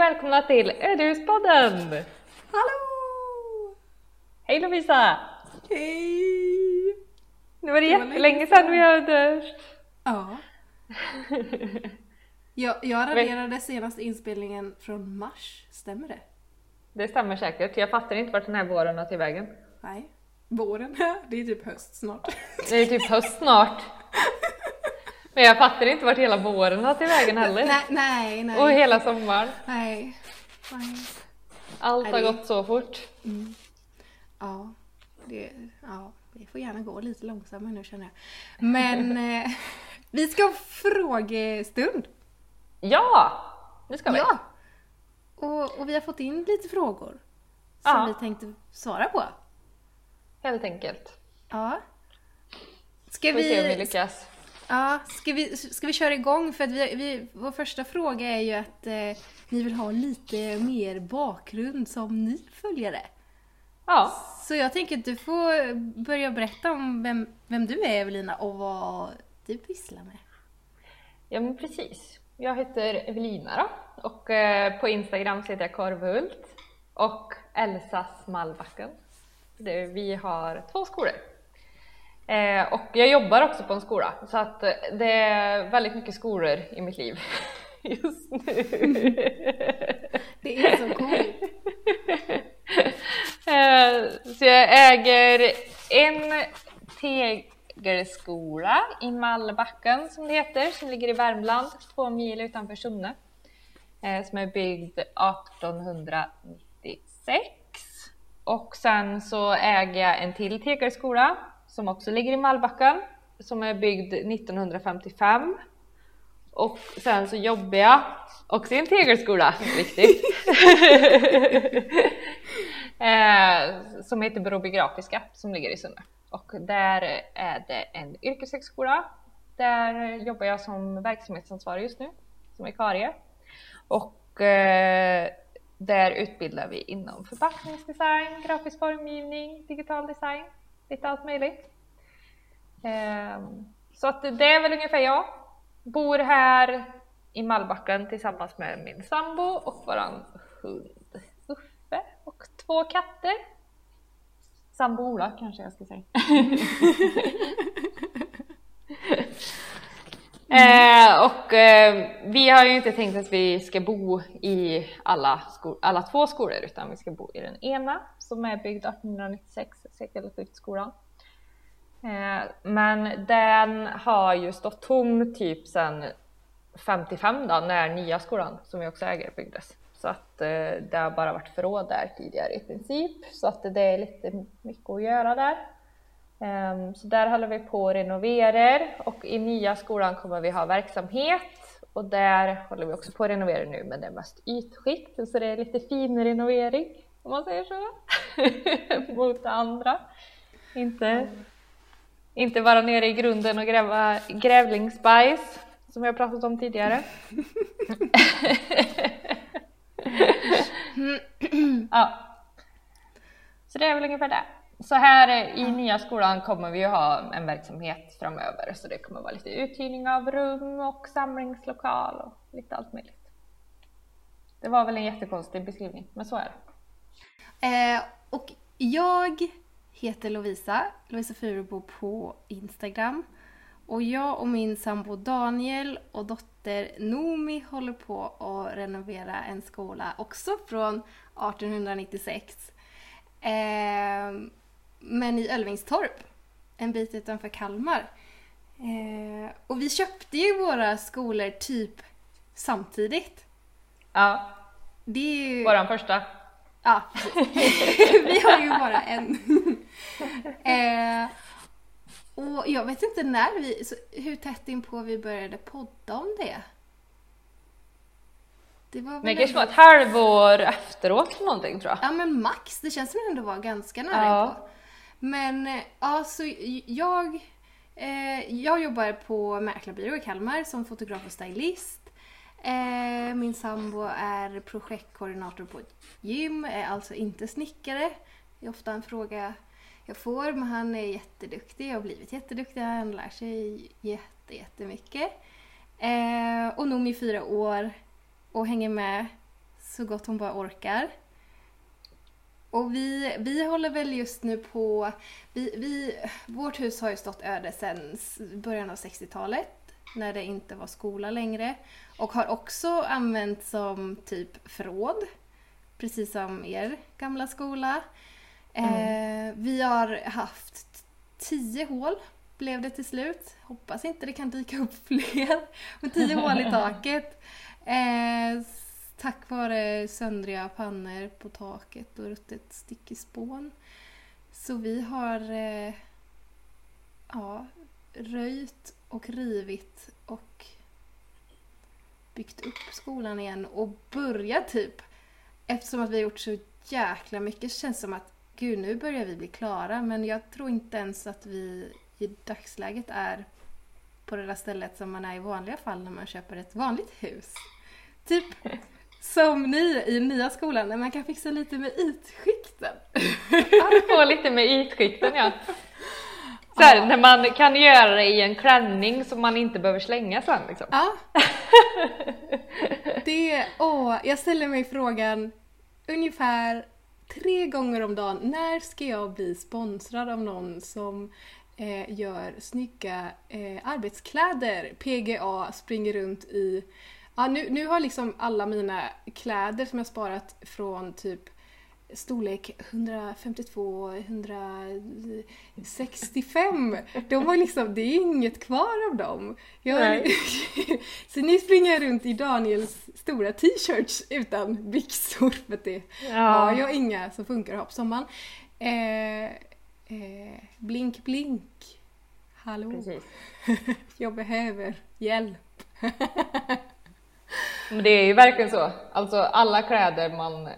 välkomna till Ödehuspodden! Hallå! Hej Lovisa! Hej! Nu var det, Det var jättelänge länge sedan vi hördes. Ja. Jag, jag raderade senaste inspelningen från mars, stämmer det? Det stämmer säkert. Jag fattar inte vart den här våren har tagit vägen. Nej. Våren, det är typ höst snart. Det är typ höst snart. Men jag fattar inte vart hela våren har tagit vägen heller. nej, nej, nej. Och hela sommaren. Nej. nej. Allt Nej, har det- gått så fort. Ja, det, ja, det får gärna gå lite långsammare nu känner jag. Men eh, vi ska ha frågestund. Ja! Nu ska vi. Ja! Och, och vi har fått in lite frågor som Ja. vi tänkte svara på. Helt enkelt. Ja. Ska Får vi se om vi vi, lyckas. Ja, ska, vi, ska vi köra igång? För att vi, vi, vår första fråga är ju att eh, ni vill ha lite mer bakgrund som ny följare. Ja. Så jag tänker att du får börja berätta om vem, vem du är Evelina och vad du pysslar med. Ja men precis. Jag heter Evelina då och eh, på Instagram så heter jag Korvhult och Elsa Smallbacken. Det, vi har två skolor. Eh, och jag jobbar också på en skola så att eh, det är väldigt mycket skolor i mitt liv just nu. Det är så coolt. Eh, så jag äger en tegelskola i Mallbacken som det heter, som ligger i Värmland, två mil utanför Sunne. eh, Som är byggd 1896. Och sen så äger jag en till tegelskola som också ligger i Mallbacken, som är byggd 1955. Och sen så jobbar jag också i en tegelskola, viktigt. eh, som heter Broby Grafiska som ligger i Sunne. Och där är det en yrkeshögskola. Där jobbar jag som verksamhetsansvarig just nu, som vikarie. Och eh, där utbildar vi inom förpackningsdesign, grafisk formgivning, digital design, lite allt möjligt. Eh, så att det är väl ungefär jag. Bor här i Mallbacken tillsammans med min sambo och våran hund Uffe och två katter. Sambo Ola kanske jag ska säga. eh, och eh, vi har ju inte tänkt att vi ska bo i alla, alla två skolor utan vi ska bo i den ena som är byggd 1896, sekelskiftesskolan. Eh, men den har ju stått tom typ sedan 55 då, när nya skolan som vi också äger byggdes. Så att eh, det har bara varit förråd där tidigare i princip. Så att det är lite mycket att göra där. Ehm, så där håller vi på och renoverar och i nya skolan kommer vi ha verksamhet och där håller vi också på att renovera nu men det är mest ytskikt så det är lite fin renovering om man säger så. Mot det andra. Inte, inte vara nere i grunden och gräva grävlingsbajs som jag pratat om tidigare. ja. Så det är väl ungefär det. Så här i nya skolan kommer vi ju ha en verksamhet framöver så det kommer vara lite uthyrning av rum och samlingslokal och lite allt möjligt. Det var väl en jättekonstig beskrivning, men så är det. Eh, och jag heter Lovisa, Lovisa Furubo på Instagram. Och jag och min sambo Daniel och dotter Nomi håller på att renovera en skola också från 1896. Eh, men i Ölvingstorp, en bit utanför Kalmar. Eh, och vi köpte ju våra skolor typ samtidigt. Ja, Det är ju... våran första. Ja. Vi har ju bara en. eh, och jag vet inte när vi, så hur tätt in på vi började podda om det. Det var väl kanske var ett halvår efteråt någonting tror jag. Ja men max, det känns som det ändå var ganska nära Ja. inpå. Men eh, ja, så jag, eh, jag jobbar på mäklarbyrå i Kalmar som fotograf och stylist. Eh, min sambo är projektkoordinator på ett gym, är alltså inte snickare. Det är ofta en fråga jag får, men han är jätteduktig och har blivit jätteduktig. Han lär sig jätte, jättemycket. Eh, och Nomi är fyra år och hänger med så gott hon bara orkar. Och vi, vi håller väl just nu på... Vi, vi, vårt hus har ju stått öde sedan början av 60-talet när det inte var skola längre. Och har också använts som typ förråd. Precis som er gamla skola. Mm. Eh, vi har haft tio hål blev det till slut. Hoppas inte det kan dyka upp fler. Men tio hål i taket. Eh, tack vare söndriga pannor på taket och ruttet stickespån. Så vi har eh, ja, röjt och rivit och byggt upp skolan igen och börjat typ eftersom att vi har gjort så jäkla mycket känns som att gud nu börjar vi bli klara men jag tror inte ens att vi i dagsläget är på det där stället som man är i vanliga fall när man köper ett vanligt hus. Typ som ni i nya skolan, när man kan fixa lite med ytskikten. Ja, få lite med ytskikten ja. Så här, när man kan göra det i en klänning som man inte behöver slänga sen liksom. Ja. Det, åh, jag ställer mig frågan ungefär tre gånger om dagen. När ska jag bli sponsrad av någon som eh, gör snygga eh, arbetskläder? PGA springer runt i Ja, nu, nu har liksom alla mina kläder som jag sparat från typ storlek 152, 165. De var liksom, det är inget kvar av dem. Jag, så nu springer jag runt i Daniels stora t-shirts utan byxor för att det ja. har jag inga som funkar att ha på sommaren. Eh, eh, blink blink. Hallå. jag behöver hjälp. Men det är ju verkligen så. Alltså alla kläder man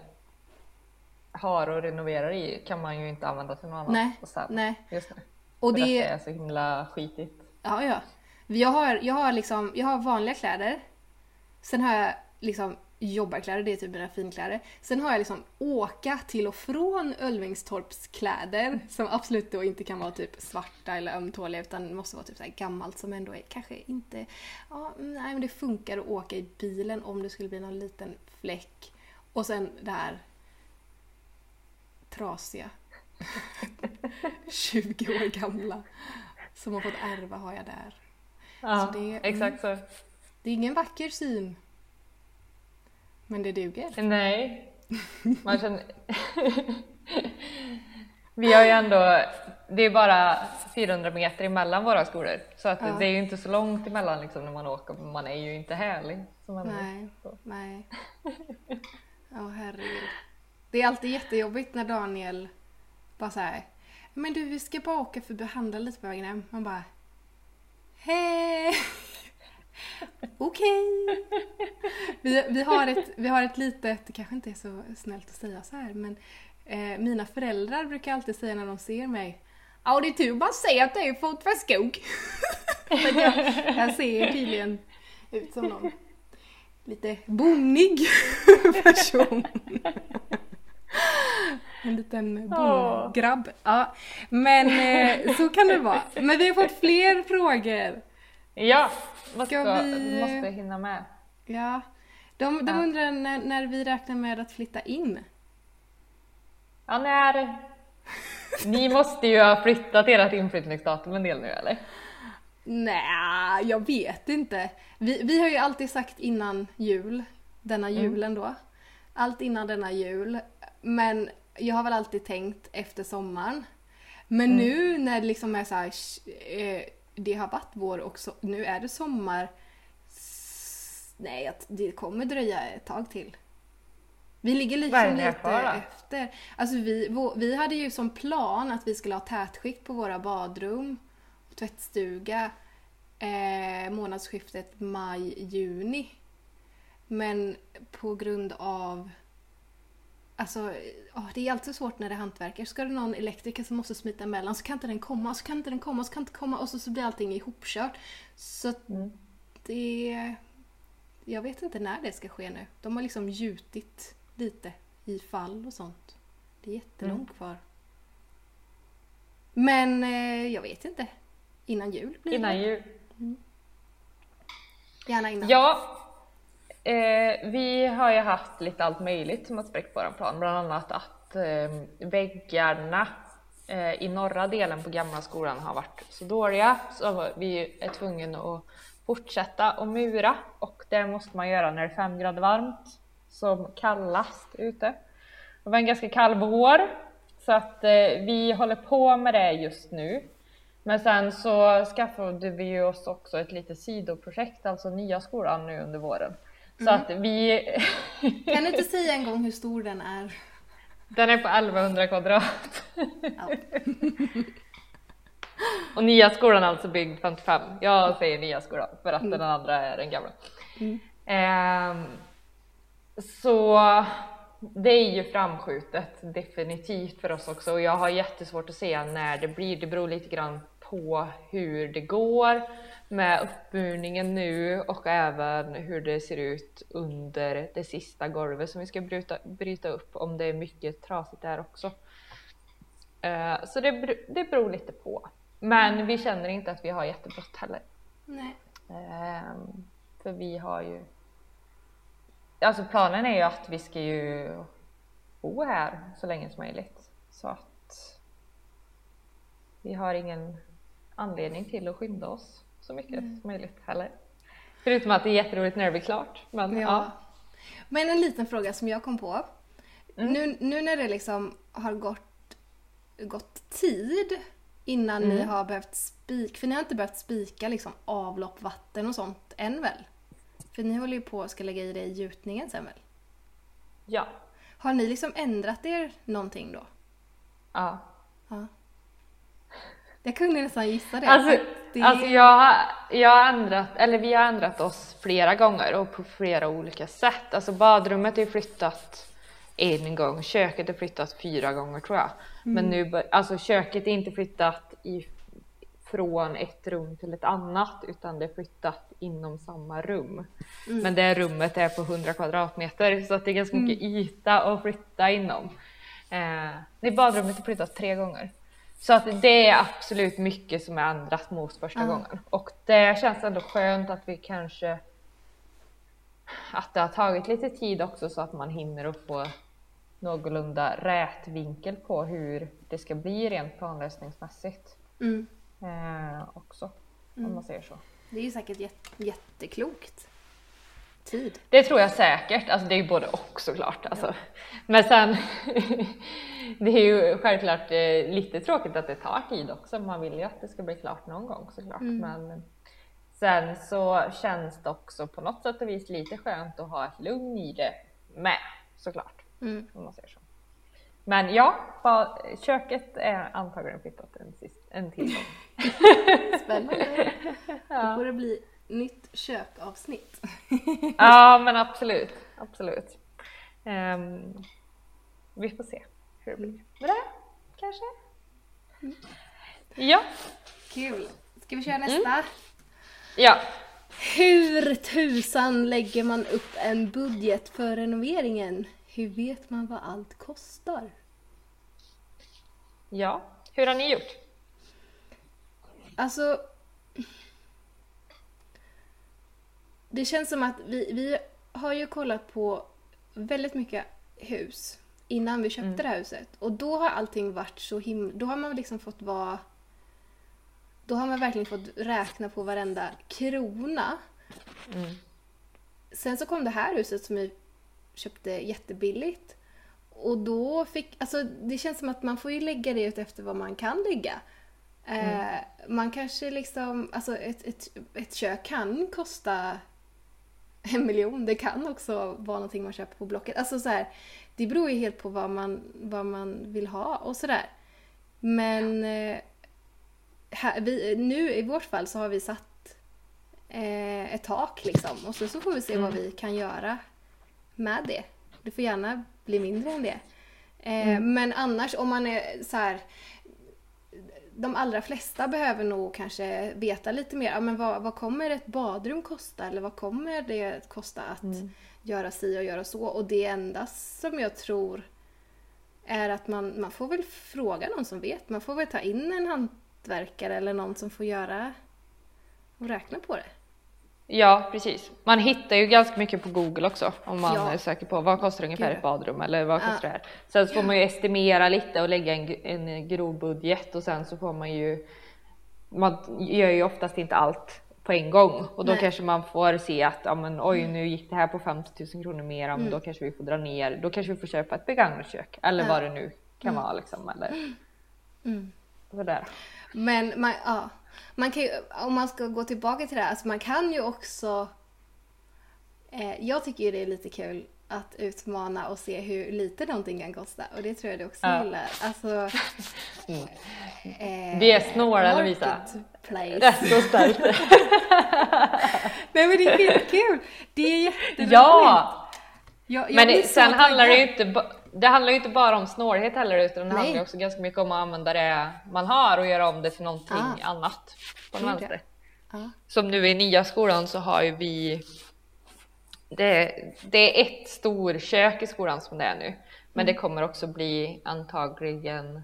har och renoverar i kan man ju inte använda till något annat. Nej. nej. Just det. Och det... det är så himla skitigt. Ja, ja. Jag har, jag har liksom, jag har vanliga kläder. Sen har jag liksom jobbarkläder, det är typ mina finkläder. Sen har jag liksom åka till och från Ölvingstorps kläder som absolut då inte kan vara typ svarta eller ömtåliga utan måste vara typ så gammalt som ändå är kanske inte... Ja, nej men det funkar att åka i bilen om det skulle bli någon liten fläck. Och sen det här trasiga 20 år gamla som har fått ärva har jag där. Ja, så det, exakt så. Det är ingen vacker syn. Men det duger? Nej. Man känner... Vi har ju ändå, det är bara 400 meter emellan våra skolor så att ja. det är ju inte så långt emellan liksom när man åker, man är ju inte härlig. Som nej, så. nej. Ja, herregud. Det är alltid jättejobbigt när Daniel bara såhär, men du vi ska bara åka förbi och handla lite på vägen hem. Man bara, hej! Okej. Okay. Vi, vi, har ett, vi har ett litet, det kanske inte är så snällt att säga så här, men eh, mina föräldrar brukar alltid säga när de ser mig Ja, det är tur man ser att det är fotfästskog. jag, jag ser tydligen ut som någon lite bonnig person. En liten bondgrabb. Ja, men eh, så kan det vara. Men vi har fått fler frågor. Ja, vad ska, vi... måste hinna med. Ja. De, de ja. undrar när, när vi räknar med att flytta in. Ja, när... Ni måste ju ha flyttat ert inflyttningsdatum en del nu eller? Nej, jag vet inte. Vi, vi har ju alltid sagt innan jul, denna mm. julen då. Allt innan denna jul. Men jag har väl alltid tänkt efter sommaren. Men mm. nu när det liksom är så här, eh, det har varit vår och så, nu är det sommar. Nej, det kommer dröja ett tag till. Vi ligger liksom lite efter. Alltså vi, vi hade ju som plan att vi skulle ha tätskikt på våra badrum och tvättstuga eh, månadsskiftet maj-juni. Men på grund av Alltså, oh, det är alltid svårt när det är hantverkare. Ska det någon elektriker som måste smita emellan så kan inte den komma, så kan inte den komma, så kan inte komma och så, så blir allting ihopkört. Så mm. det... Jag vet inte när det ska ske nu. De har liksom gjutit lite i fall och sånt. Det är jättelångt mm. kvar. Men eh, jag vet inte. Innan jul blir Innan det. jul. Mm. Gärna innan. Ja, Eh, vi har ju haft lite allt möjligt som har spräckt vår plan, bland annat att eh, väggarna eh, i norra delen på gamla skolan har varit så dåliga så vi är tvungna att fortsätta att mura och det måste man göra när det är fem grader varmt som kallast ute. Det var en ganska kall vår så att eh, vi håller på med det just nu. Men sen så skaffade vi oss också ett litet sidoprojekt, alltså nya skolan nu under våren. Så Mm. att vi... Kan du inte säga en gång hur stor den är? Den är på 1100 kvadrat. Ja. Och nya skolan är alltså byggd 55. Jag säger nya skolan för att Mm. den andra är den gamla. Mm. Ehm, så det är ju framskjutet definitivt för oss också och jag har jättesvårt att se när det blir. Det beror lite grann på hur det går med uppmurningen nu och även hur det ser ut under det sista golvet som vi ska bryta, bryta upp om det är mycket trasigt där också. Eh, Så det, det beror lite på. Men vi känner inte att vi har jättebrått heller. Nej. Ehm, För vi har ju... Alltså planen är ju att vi ska ju bo här så länge som möjligt. Så att vi har ingen anledning till att skynda oss så mycket som möjligt heller. Förutom att det är jätteroligt när det blir klart. Men Ja. ja. Men en liten fråga som jag kom på. Mm. Nu, nu när det liksom har gått, gått tid innan ni Mm. har behövt spika, för ni har inte behövt spika liksom avlopp, vatten och sånt än väl? För ni håller ju på att ska lägga i det i gjutningen sen väl? ja. Har ni liksom ändrat er någonting då? ja. Ja. Jag kunde nästan gissa det. Alltså, det alltså jag, jag har ändrat, eller vi har ändrat oss flera gånger och på flera olika sätt. Alltså badrummet är flyttat en gång, köket är flyttat fyra gånger tror jag. Men nu, bör- alltså köket är inte flyttat i, från ett rum till ett annat utan det är flyttat inom samma rum. Men det rummet är på 100 kvadratmeter så att det är ganska mycket yta att flytta inom. Eh, det badrummet är flyttat tre gånger. Så att det är absolut mycket som är ändrat mot första Ja. gången. Och det känns ändå skönt att vi kanske att det har tagit lite tid också så att man hinner att få någorlunda rät vinkel på hur det ska bli rent planlösningsmässigt Mm. eh, också. Om man säger så. Det är ju säkert jätte, jätteklokt. Tid. Det tror jag säkert. Alltså det är ju både och såklart. Alltså. Men sen, det är ju självklart eh, lite tråkigt att det tar tid också. Man vill ju att det ska bli klart någon gång såklart. Men sen så känns det också på något sätt och vis lite skönt att ha ett lugn i det med såklart. Mm. Om man säger så. Men ja, köket är antagligen flyttat en, sist, en till gång. Spännande. Då får det bli nytt kökavsnitt. Ja men absolut, absolut. Ehm, vi får se hur det blir med det kanske. Ja, Kul. Ska vi köra nästa? ja. Hur tusan lägger man upp en budget för renoveringen? Hur vet man vad allt kostar? ja. Hur har ni gjort? Alltså... Det känns som att vi, vi har ju kollat på väldigt mycket hus innan vi köpte det här huset. Och då har allting varit så himla... Då har man liksom fått vara... Då har man verkligen fått räkna på varenda krona. Mm. Sen så kom det här huset som vi köpte jättebilligt. Och då fick, alltså det känns som att man får ju lägga det ut efter vad man kan lägga. Eh, man kanske liksom, alltså ett, ett, ett kök kan kosta en miljon. Det kan också vara någonting man köper på Blocket. Alltså så här, det beror ju helt på vad man, vad man vill ha och sådär. Men eh, här, vi, nu i vårt fall så har vi satt eh, ett tak liksom. Och så, så får vi se vad vi kan göra med det. Det får gärna bli mindre än det. Eh, Men annars om man är så här. De allra flesta behöver nog kanske veta lite mer. Ja, men vad, vad kommer ett badrum kosta? Eller vad kommer det kosta att göra si och göra så? Och det enda som jag tror är att man, man får väl fråga någon som vet. Man får väl ta in en hantverkare eller någon som får göra och räkna på det. Ja, precis. Man hittar ju ganska mycket på Google också om man Ja. söker på vad kostar ungefär Gud. ett badrum eller vad Ja. kostar det här. Sen så får man ju estimera lite och lägga en, en grov budget och sen så får man ju man gör ju oftast inte allt på en gång och då Nej. kanske man får se att ja, men, oj nu gick det här på 50 000 kronor mer, ja, men då kanske vi får dra ner, då kanske vi får köpa ett begagnat kök eller Ja. vad det nu kan vara liksom eller Mm. sådär. Men man, ja, man kan ju, om man ska gå tillbaka till det här, alltså man kan ju också... Eh, jag tycker ju det är lite kul att utmana och se hur lite någonting kan kosta och det tror jag du också Ja. gillar. Alltså, Mm. eh, Vi är snåla Lovisa. Rätt och starkt. Nej men det är skitkul! Det är jätteroligt! ja! Jag, jag Men det, sen handlar det ju inte, ba- det handlar ju inte bara om snålhet heller utan det Nej. handlar också ganska mycket om att använda det man har och göra om det till någonting Ah. annat på den vänster. Ja. Som nu i nya skolan så har ju vi det, det är ett stor kök i skolan som det är nu. Men Mm. det kommer också bli antagligen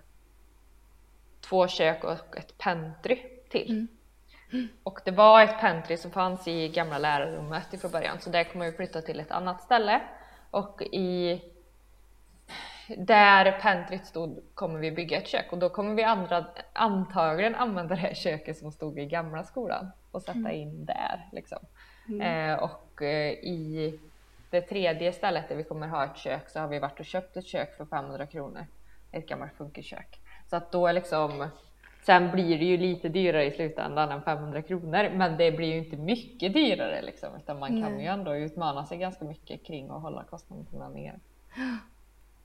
två kök och ett pentry till. Mm. Och det var ett pentry som fanns i gamla lärarrummet ifrån början så där kommer vi flytta till ett annat ställe. Och i där pentryt stod kommer vi bygga ett kök och då kommer vi andra, antagligen använda det här köket som stod i gamla skolan och sätta in där. Liksom. Eh, och eh, i det tredje stället där vi kommer ha ett kök så har vi varit och köpt ett kök för 500 kronor. Ett gammalt funkerkök. Så att då liksom Sen blir det ju lite dyrare i slutändan än 500 kronor men det blir ju inte mycket dyrare liksom utan man kan Nej. ju ändå utmana sig ganska mycket kring att hålla kostnaderna nere.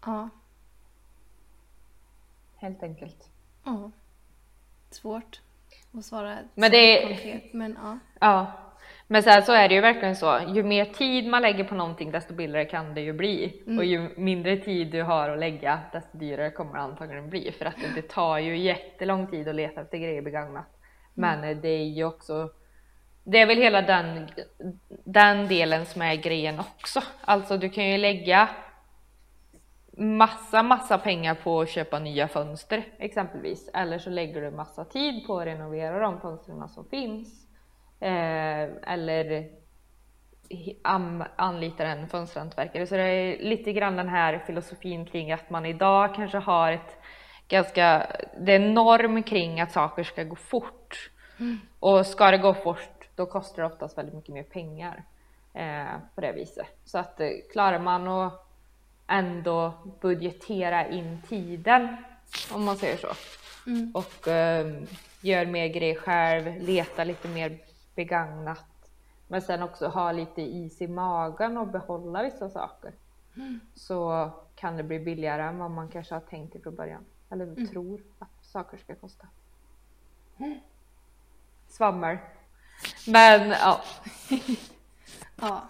Ja. Helt enkelt. ja. Svårt att svara Men det- konkret men ja. Ja, men sen så är det ju verkligen så. Ju mer tid man lägger på någonting desto billigare kan det ju bli. Och ju mindre tid du har att lägga desto dyrare kommer det antagligen bli. För att det tar ju jättelång tid att leta efter grejer begagnat. Men eh, det är ju också det är väl hela den, den delen som är grejen också. Alltså du kan ju lägga massa, massa pengar på att köpa nya fönster exempelvis. Eller så lägger du massa tid på att renovera de fönstren som finns. Eh, eller anlitar en fönsterhantverkare. Så det är lite grann den här filosofin kring att man idag kanske har ett ganska, det är en norm kring att saker ska gå fort. Och ska det gå fort då kostar det oftast väldigt mycket mer pengar eh, på det viset. Så att eh, klarar man att ändå budgetera in tiden om man säger så Mm. och eh, gör mer grejer själv, leta lite mer begagnat. Men sen också ha lite is i magen och behålla vissa saker. Så kan det bli billigare än vad man kanske har tänkt från början. Eller tror att saker ska kosta. Svammel. Men ja, ja.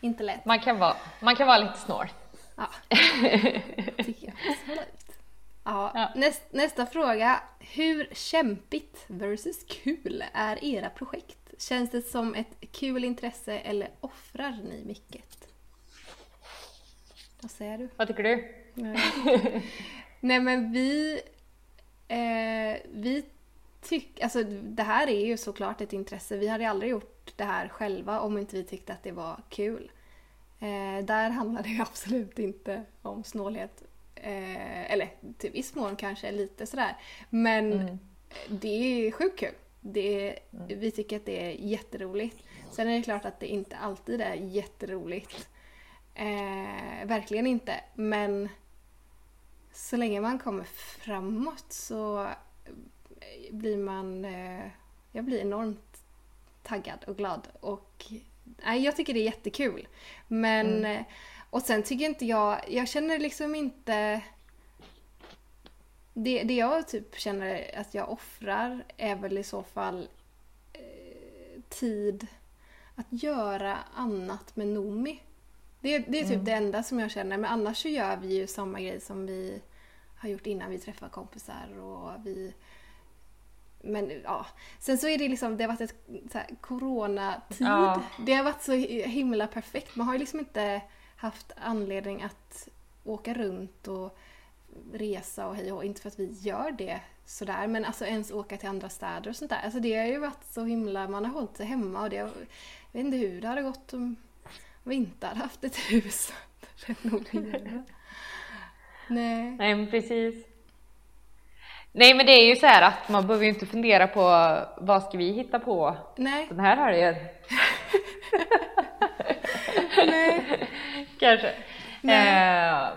Inte lätt. man kan vara, man kan vara lite snål. Ja. Absolut. Ja, Ja. Näst, nästa fråga. Hur kämpigt versus kul är era projekt? Känns det som ett kul intresse eller offrar ni mycket? Vad säger du? Vad tycker du? Nej men vi... Eh, vi tycker... Alltså det här är ju såklart ett intresse. Vi hade aldrig gjort det här själva om inte vi tyckte att det var kul. Eh, där handlar det absolut inte om snålhet. Eh, eller till viss mån kanske lite sådär. Men det är sjukt kul. Det är, Vi tycker att det är jätteroligt. Sen är det klart att det inte alltid är jätteroligt. Eh, verkligen inte. Men så länge man kommer framåt så blir man... Eh, jag blir enormt taggad och glad. Och nej, jag tycker det är jättekul. Men... eh, Och sen tycker inte jag... Jag känner liksom inte... Det, det jag typ känner att jag offrar är väl i så fall eh, tid att göra annat med Nomi. Det, det är typ det enda som jag känner. Men annars så gör vi ju samma grej som vi har gjort innan vi träffar kompisar och vi... Men ja, sen så är det liksom, det har varit ett så här, coronatid. Ja. Det har varit så himla perfekt. Man har ju liksom inte haft anledning att åka runt och resa och hej och. Inte för att vi gör det sådär, men alltså ens åka till andra städer och sånt där. Alltså det har ju varit så himla, man har hållit sig hemma och det, jag vet inte hur det hade gått om vi inte hade haft ett hus. Nej. Nej men precis. Nej men det är ju så här att man behöver ju inte fundera på vad ska vi hitta på Nej. den här helgen. Nej. Kanske. Nej. Eh,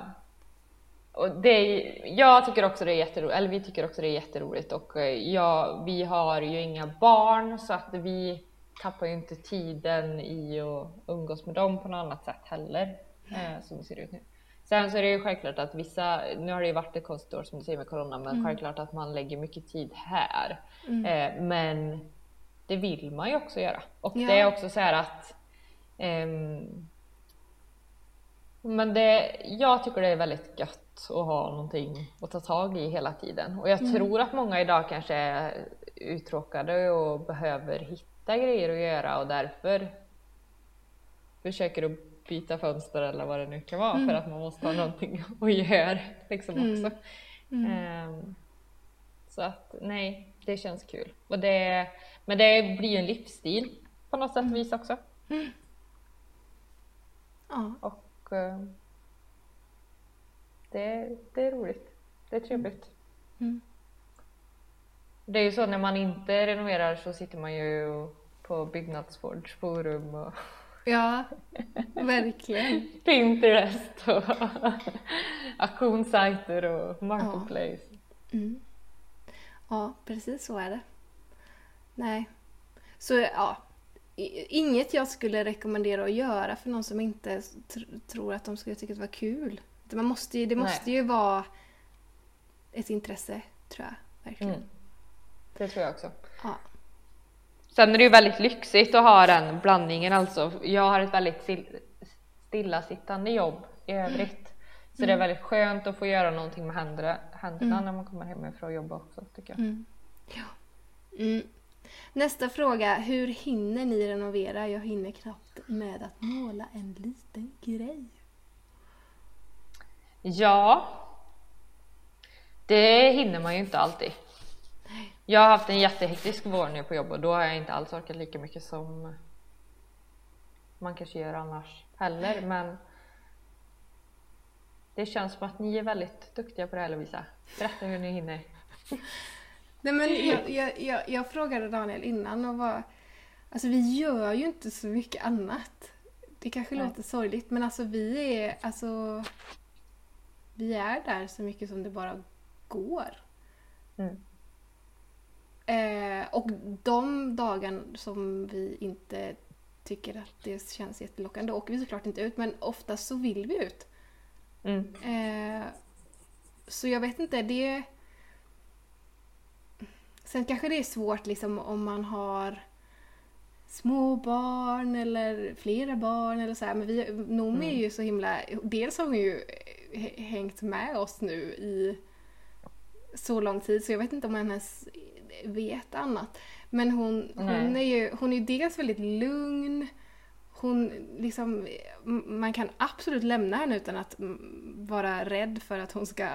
och det är, jag tycker också det är jätteroligt, eller vi tycker också det är jätteroligt och eh, ja, vi har ju inga barn så att vi tappar ju inte tiden i att umgås med dem på något annat sätt heller eh, som det ser ut nu. Sen så är det ju självklart att vissa, nu har det ju varit ett konstigt år som du säger med corona, men självklart att man lägger mycket tid här. Eh, men det vill man ju också göra. Och Ja. det är också så här att ehm, men det, jag tycker det är väldigt gött att ha någonting att ta tag i hela tiden. Och jag tror att många idag kanske är uttråkade och behöver hitta grejer att göra och därför försöker att byta fönster eller vad det nu kan vara för att man måste ha någonting att göra liksom också. Ehm, så att nej, det känns kul. Och det, men det blir ju en livsstil på något sätt vis också. Ja. Och eh, det, det är roligt. Det är trevligt. Mm. Det är ju så när man inte renoverar så sitter man ju på byggnadsvårdsforum och Ja, verkligen. Pinterest och auktionssajter och marketplace. Mm. Ja, precis så är det. Nej. Så ja, inget jag skulle rekommendera att göra för någon som inte tr- tror att de skulle tycka det var kul. Det, man måste ju, det Nej. måste ju vara ett intresse, tror jag. Verkligen. Mm. Det tror jag också. Ja. Sen är det ju väldigt lyxigt att ha den blandningen alltså. Jag har ett väldigt still- stillasittande jobb i övrigt. Så det är väldigt skönt att få göra någonting med händerna, händerna när man kommer hem ifrån jobbet också tycker jag. Mm. Ja. Mm. Nästa fråga. Hur hinner ni renovera? Jag hinner knappt med att måla en liten grej. Ja, det hinner man ju inte alltid. Jag har haft en jättehektisk vår nu på jobbet och då har jag inte alls orkat lika mycket som man kanske gör annars heller. Men det känns som att ni är väldigt duktiga på det här Lovisa. Berätta hur ni hinner. Nej men jag, jag, jag, jag frågade Daniel innan och var... Alltså vi gör ju inte så mycket annat. Det kanske Nej. låter sorgligt men alltså vi är alltså... Vi är där så mycket som det bara går. Mm. Eh, och de dagar som vi inte tycker att det känns jättelockande då åker vi såklart inte ut men oftast så vill vi ut. Mm. Eh, så jag vet inte, det... Sen kanske det är svårt liksom om man har små barn eller flera barn eller så här. Men vi, Noomi är ju så himla... Dels har hon ju hängt med oss nu i så lång tid så jag vet inte om hon ens vet annat. Men hon, hon, Nej. är ju, hon är ju dels väldigt lugn. Hon liksom, man kan absolut lämna henne utan att mm, vara rädd för att hon ska,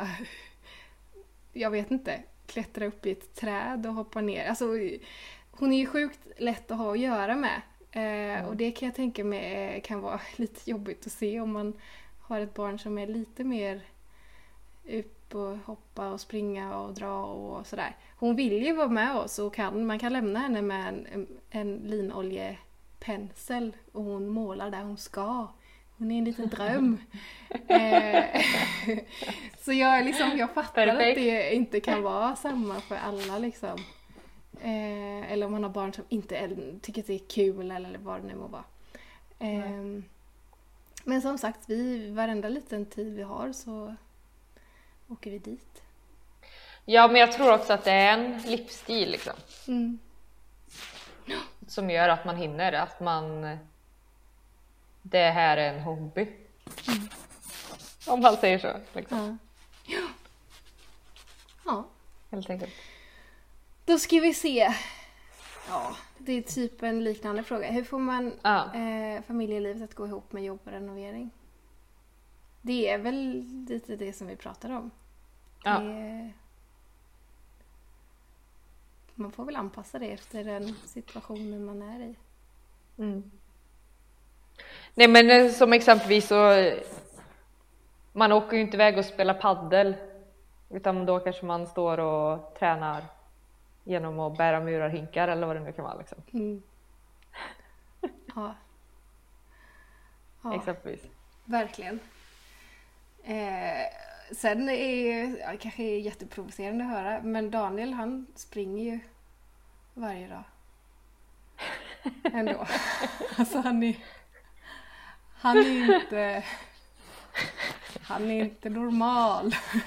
jag vet inte, klättra upp i ett träd och hoppa ner. Alltså, hon är ju sjukt lätt att ha att göra med. Eh, Och det kan jag tänka mig eh, kan vara lite jobbigt att se om man har ett barn som är lite mer upp och hoppa och springa och dra och sådär. Hon vill ju vara med oss och kan, man kan lämna henne med en, en, en linoljepensel och hon målar där hon ska. Hon är en liten dröm. eh, så jag, liksom, jag fattar Perfekt. att det inte kan vara samma för alla liksom. Eh, eller om man har barn som inte är, tycker att det är kul eller vad det nu må vara. Eh, men som sagt, vi, varenda liten tid vi har så åker vi dit. Ja, men jag tror också att det är en livsstil liksom. Mm. Som gör att man hinner, att man... Det här är en hobby. Om man säger så. Liksom. Ja. ja. Ja. Helt enkelt. Då ska vi se. Ja, det är typ en liknande fråga. Hur får man Ja. eh, familjelivet att gå ihop med jobb och renovering? Det är väl lite det som vi pratar om. Ja. Det... Man får väl anpassa det efter den situationen man är i. Mm. Nej men eh, som exempelvis så man åker ju inte iväg och spelar paddel utan då kanske man står och tränar genom att bära murarhinkar eller vad det nu kan vara liksom. Mm. Ja. ja, Exempelvis. verkligen. Eh, sen är ja, det kanske är jätteprovocerande att höra, men Daniel han springer ju varje dag. Ändå. alltså han är... Han är inte... Han är inte normal.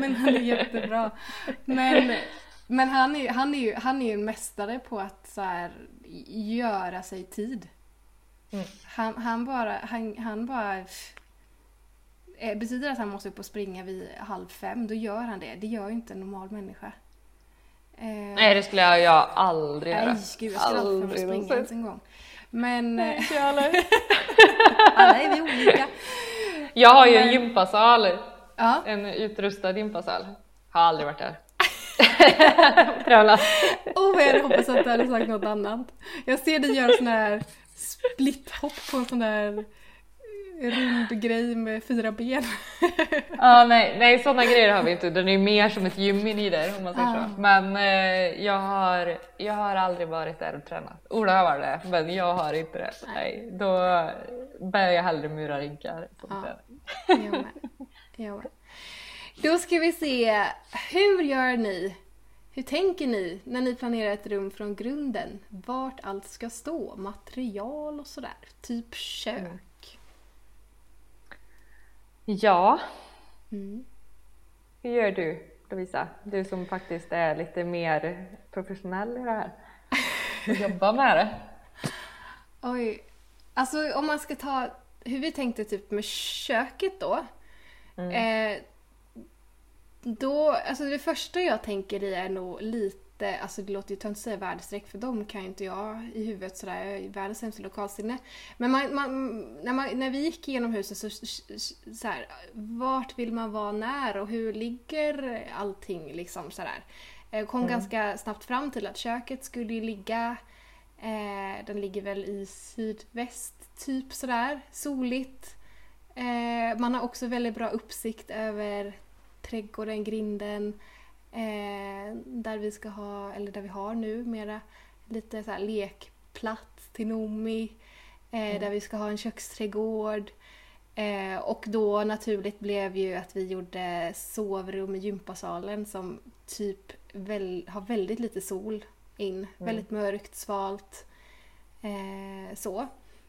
men han är jättebra. Men, men han, är, han, är ju, han är ju en mästare på att så här, göra sig tid. Mm. Han, han bara... Han, han bara betyder det att han måste upp och springa vid halv fem, då gör han det. Det gör ju inte en normal människa. Eh, Nej det skulle jag, jag aldrig göra. Nej, gud, jag skulle aldrig Aldrig springa ens en gång. Men Nej, eh, inte jag heller. alla är vi olika. Jag har ju en gympasal, Ja, en utrustad gympasal. Har aldrig varit där. Och vad jag hade hoppats att du hade sagt något annat. Jag ser dig göra sån här splithopp på en sån där rund grej med fyra ben. Ja, nej, nej sådana grejer har vi inte. Den är mer som ett gym i där om man säger Ah. så. Men eh, jag, har, jag har aldrig varit där och tränat. Ola har varit det, men jag har inte det. Nej, då bär jag hellre. Jag med. Jag med. Då ska vi se, hur gör ni? Hur tänker ni när ni planerar ett rum från grunden? Vart allt ska stå, material och sådär. Typ kök. Ja, Mm. hur gör du Lovisa? Du som faktiskt är lite mer professionell i det här. Och jobbar med det. Oj. Alltså om man ska ta hur vi tänkte typ med köket då. Eh, då, alltså det första jag tänker i är nog lite, alltså det låter ju töntigt att säga väderstreck för dem kan ju inte jag i huvudet sådär, jag är världens sämsta lokalsinne. Men man, man, när, man, när vi gick igenom huset så, så här, vart vill man vara när och hur ligger allting liksom sådär. Jag kom ganska snabbt fram till att köket skulle ju ligga Eh, den ligger väl i sydväst, typ sådär. Soligt. Eh, man har också väldigt bra uppsikt över trädgården, grinden. Eh, där vi ska ha, eller där vi har nu mera, lite så lekplats till Nomi. Eh, Där vi ska ha en köksträdgård. Eh, och då naturligt blev ju att vi gjorde sovrum i gympasalen som typ väl, har väldigt lite sol in. Väldigt mörkt, svalt. Eh, så.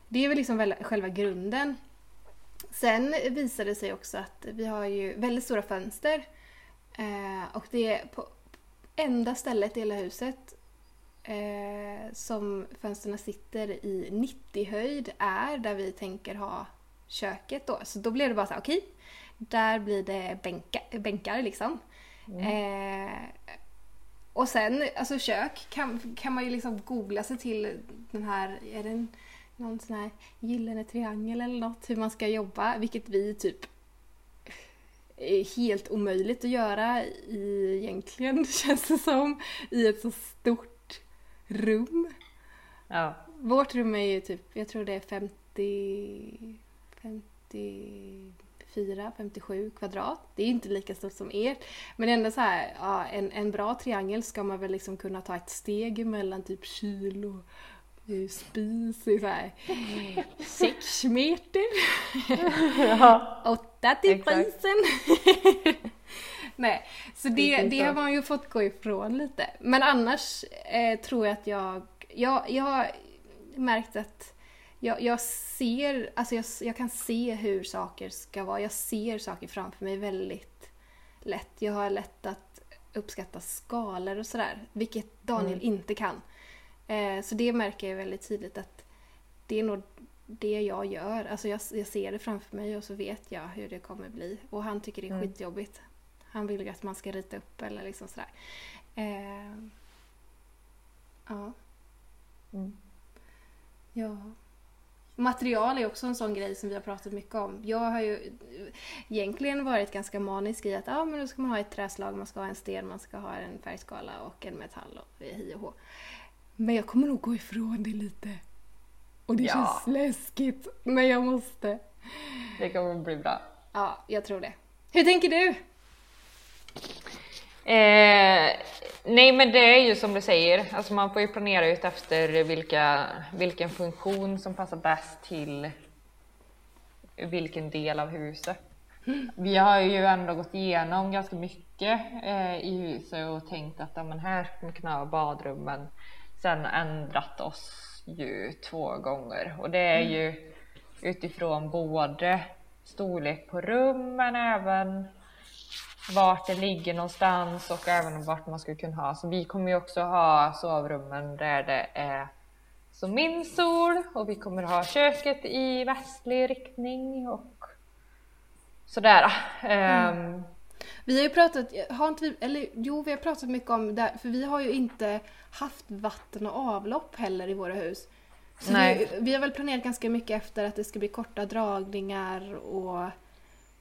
Det är väl liksom väl, själva grunden. Sen visar det sig också att vi har ju väldigt stora fönster. Eh, och det är på enda stället i hela huset eh, som fönstren sitter i 90 höjd är där vi tänker ha köket då. Så då blir det bara så här, okej, där blir det bänka, bänkar liksom. Eh, och sen, alltså kök kan, kan man ju liksom googla sig till den här, är det en, någon sån här gyllene triangel eller något, hur man ska jobba, vilket vi typ helt omöjligt att göra i, egentligen, känns det som, i ett så stort rum. Ja. Vårt rum är ju typ, jag tror det är 50, 54, 57 kvadrat. Det är inte lika stort som ert. Men ändå så här, ja, en, en bra triangel ska man väl liksom kunna ta ett steg mellan typ kyl och eh, spis i så här sex meter. ja. Åtta till Exakt. prisen. Nej, så det, det så. har man ju fått gå ifrån lite. Men annars eh, tror jag att jag, jag, jag har märkt att jag, jag ser, alltså jag, jag kan se hur saker ska vara. Jag ser saker framför mig väldigt lätt. Jag har lätt att uppskatta skalor och sådär, vilket Daniel inte kan. Eh, så det märker jag väldigt tydligt att det är nog det jag gör. Alltså jag, jag ser det framför mig och så vet jag hur det kommer bli. Och han tycker det är Mm. skitjobbigt. Han vill ju att man ska rita upp eller liksom sådär. Eh, ja. Mm. Ja. Material är också en sån grej som vi har pratat mycket om. Jag har ju egentligen varit ganska manisk i att ah, men då ska man ha ett träslag, man ska ha en sten, man ska ha en färgskala och en metall och hi och hå. Men jag kommer nog gå ifrån det lite. Och det Ja. känns läskigt, men jag måste. Det kommer bli bra. Ja, jag tror det. Hur tänker du? Eh, nej men det är ju som du säger, alltså man får ju planera ut efter vilka, vilken funktion som passar bäst till vilken del av huset. Vi har ju ändå gått igenom ganska mycket eh, i huset och tänkt att ja, men här kommer kunna ha badrum men sen ändrat oss ju två gånger och det är ju utifrån både storlek på rum men även vart det ligger någonstans och även vart man skulle kunna ha. Så vi kommer ju också ha sovrummen där det är som min sol och vi kommer ha köket i västlig riktning och sådär. Ehm, Vi har ju pratat, har inte vi, eller jo vi har pratat mycket om det, för vi har ju inte haft vatten och avlopp heller i våra hus. Så Nej. Vi, vi har väl planerat ganska mycket efter att det ska bli korta dragningar och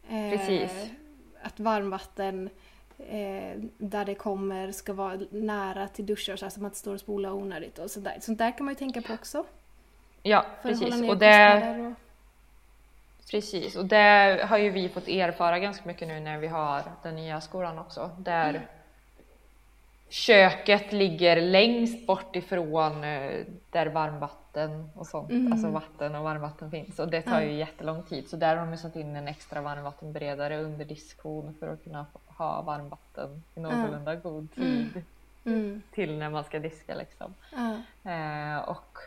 eh, Precis. att varmvatten eh, där det kommer ska vara nära till duschar så att man inte står och spolar onödigt och sådär. Sånt där kan man ju tänka på också. ja, För att hålla precis. Och det, och... precis. Och det har ju vi fått erfara ganska mycket nu när vi har den nya skolan också. Där köket ligger längst bort ifrån eh, där varmvatten och sånt, Mm. alltså vatten och varmvatten finns. Och det tar ju jättelång tid. Så där har de satt in en extra varmvattenberedare under diskhon för att kunna ha varmvatten i någorlunda god tid Mm. till när man ska diska liksom. Ja. Eh, och,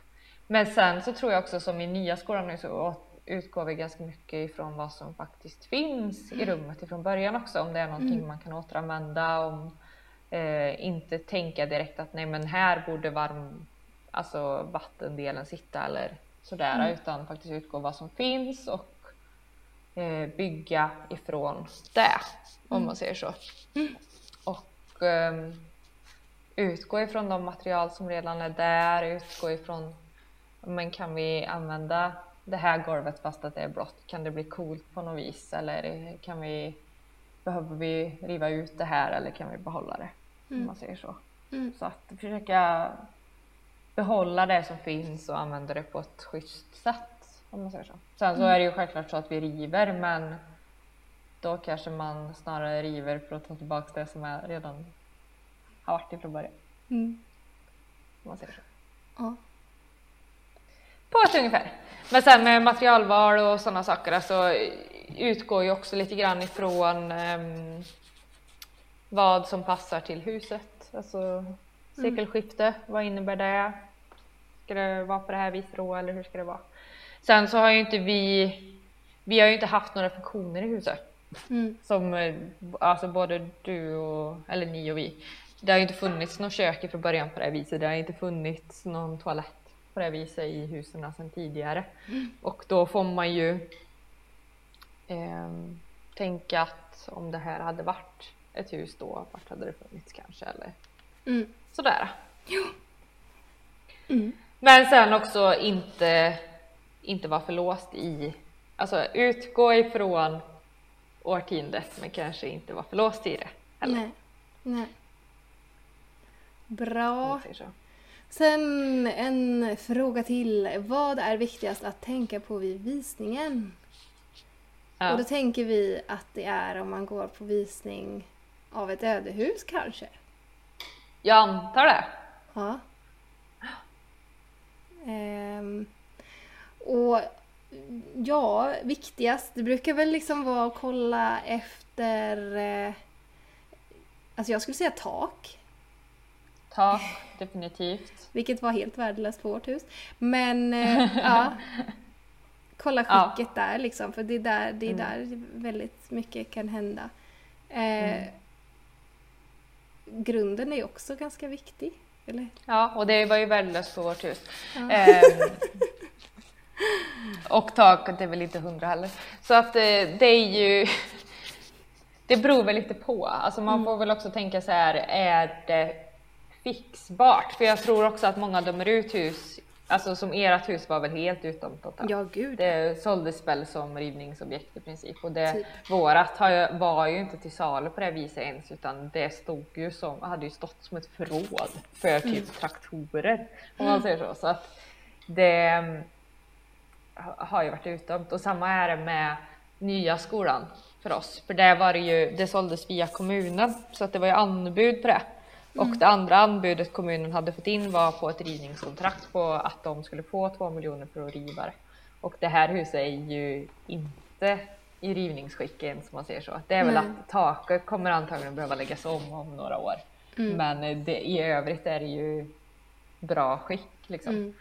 men sen så tror jag också som i nya skolan nu så utgår vi ganska mycket ifrån vad som faktiskt finns i rummet ifrån början också. Om det är någonting man kan återanvända. Om, eh, inte tänka direkt att nej men här borde varm, alltså vattendelen sitta eller sådär. Utan faktiskt utgå vad som finns och eh, bygga ifrån det. Om man säger så. Och ehm, utgå ifrån de material som redan är där, utgå ifrån men kan vi använda det här golvet fast att det är blått? Kan det bli coolt på något vis? Eller kan vi, behöver vi riva ut det här eller kan vi behålla det? Om man säger så. Mm. Så att försöka behålla det som finns och använda det på ett schysst sätt. Om man säger så. Sen så är det ju självklart så att vi river men då kanske man snarare river för att ta tillbaka det som är redan har varit ifrån början. Mm. Om man säger så. Ja. På ett ungefär. Men sen med materialval och sådana saker alltså, utgår ju också lite grann ifrån ehm, vad som passar till huset. Alltså sekelskifte, vad innebär det? Ska det vara på det här viset då eller hur ska det vara? Sen så har ju inte vi, vi har ju inte haft några funktioner i huset. Mm. Som eh, alltså både du och, eller ni och vi. Det har ju inte funnits något kök från början på det här viset. Det har inte funnits någon toalett på det viset i husen sedan tidigare. Och då får man ju ehm, tänka att om det här hade varit ett hus då, vart hade det funnits kanske? Eller Mm. sådär. Mm. Men sen också inte, inte vara för låst i, alltså utgå ifrån årtiondet men kanske inte vara för låst i det. Eller? Nej. Nej. Bra. Sen en fråga till. Vad är viktigast att tänka på vid visningen? Ja. Och då tänker vi att det är om man går på visning av ett ödehus kanske. Jag antar det. Ja. Ehm, och ja, viktigast, det brukar väl liksom vara att kolla efter... Eh, alltså jag skulle säga tak. Tak, definitivt. Vilket var helt värdelöst på vårt hus. Men eh, ja. Kolla Ja. skicket där liksom. För det är där, det är där väldigt mycket kan hända. Eh, Grunden är ju också ganska viktig. Eller? Ja, och det var ju värdelöst på vårt hus. Ja. Ehm, och taket är väl inte hundra heller. Så att eh, det är ju... Det beror väl lite på. Alltså man får väl också tänka så här, är det fixbart? För jag tror också att många dömer ut hus alltså som ert hus var väl helt utom totalt? Ja, gud. Det såldes väl som rivningsobjekt i princip och det, Typ. vårat har var ju inte till salu på det viset ens utan det stod ju som, hade ju stått som ett förråd för typ traktorer om man säger så. så att det mm, ha- har ju varit utdömt och samma är det med nya skolan för oss. För där var det ju, det såldes via kommunen så att det var ju anbud på det. Och det andra anbudet kommunen hade fått in var på ett rivningskontrakt på att de skulle få två miljoner för att riva det. Och det här huset är ju inte i rivningsskick än som man säger så. Det är väl Nej. att taket kommer antagligen behöva läggas om om några år. Men eh, det, i övrigt är det ju bra skick liksom. Mm.